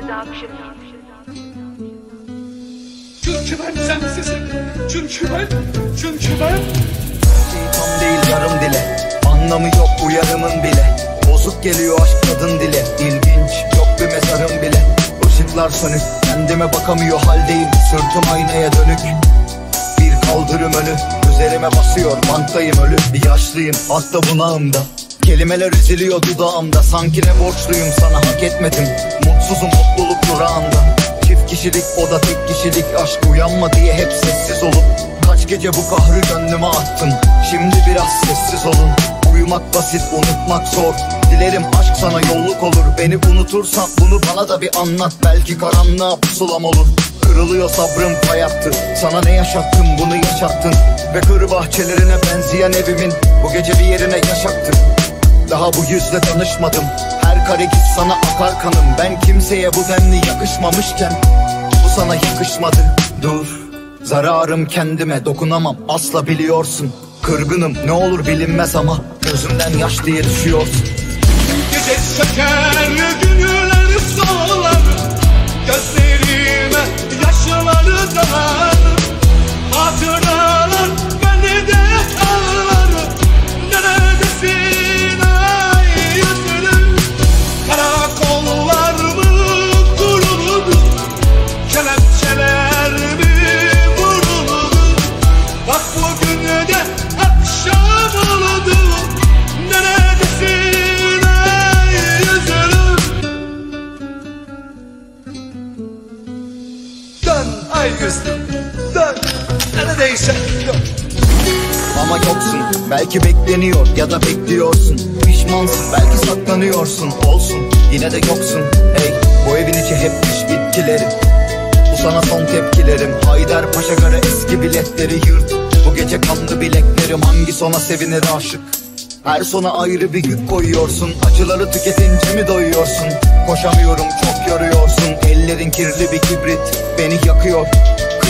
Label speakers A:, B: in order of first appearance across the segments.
A: Production.
B: Çünkü ben sensizim. Çünkü ben, çünkü ben.
C: Tam değil yarım dile. Anlamı yok uyarımın bile. Bozuk geliyor aşk kadın dile. İlginç yok bir mezarım bile. Işıklar sönük kendime bakamıyor haldeyim. Sırtım aynaya dönük. Bir kaldırım önü. Üzerime basıyor banktayım ölü. Bir yaşlıyım hatta bunağımda Kelimeler üzülüyor dudağımda. Sanki ne borçluyum sana hak etmedim. Mutsuzum mutluluk durağında. Çift kişilik o da tek kişilik. Aşk uyanma diye hep sessiz olup Kaç gece bu kahrı gönlüme attım Şimdi biraz sessiz olun. Uyumak basit unutmak zor. Dilerim aşk sana yolluk olur. Beni unutursan bunu bana da bir anlat. Belki karanlığa pusulam olur. Kırılıyor sabrım hayattı Sana ne yaşattım bunu yaşattın. Ve kır bahçelerine benzeyen evimin Bu gece bir yerine yaşattın daha bu yüzle tanışmadım. Her kare git sana akar kanım. Ben kimseye bu denli yakışmamışken Bu sana yakışmadı. Dur Zararım kendime dokunamam. Asla biliyorsun. Kırgınım ne olur bilinmez ama Gözümden yaş diye düşüyorsun.
B: Gece söker Neredeyse
C: Ama yoksun belki bekleniyor ya da bekliyorsun. Pişmansın belki saklanıyorsun. Olsun yine de yoksun. Hey bu evin içi hep piş bitkileri. Bu sana son tepkilerim. Haydarpaşa göre eski biletleri yırt. Bu gece kanlı bileklerim. Hangi sona sevinir aşık? Her sona ayrı bir yük koyuyorsun. Acıları tüketince mi doyuyorsun? Koşamıyorum çok yoruyorsun. Ellerin kirli bir kibrit Beni yakıyor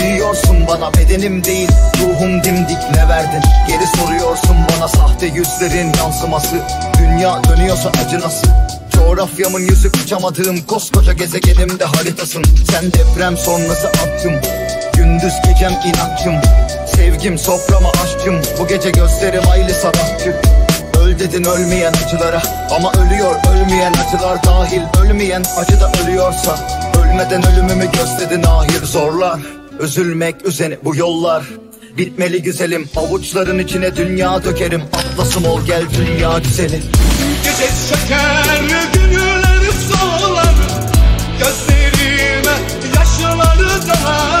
C: Kıyıyorsun bana bedenim değil Ruhum dimdik. Ne verdin? Geri soruyorsun bana sahte yüzlerin yansıması. Dünya dönüyorsa acı nasıl? Coğrafyamın yüzü kaçamadığım koskoca gezegenimde haritasın. Sen deprem sonrası attım Gündüz gecem inatçım. Sevgim soframa aşkım Bu gece gözlerim aylı sabahçı. Öl dedin ölmeyen acılara. Ama ölüyor ölmeyen acılar dahil. Ölmeyen acı da ölüyorsa. Ölmeden ölümümü gösterdin ahir zorlar Üzülmek üzeni bu yollar. Bitmeli güzelim Avuçların içine dünya dökerim. Atlasım ol gel dünya güzeli
B: Gece söker günler solar. Gözlerime yaşları dalar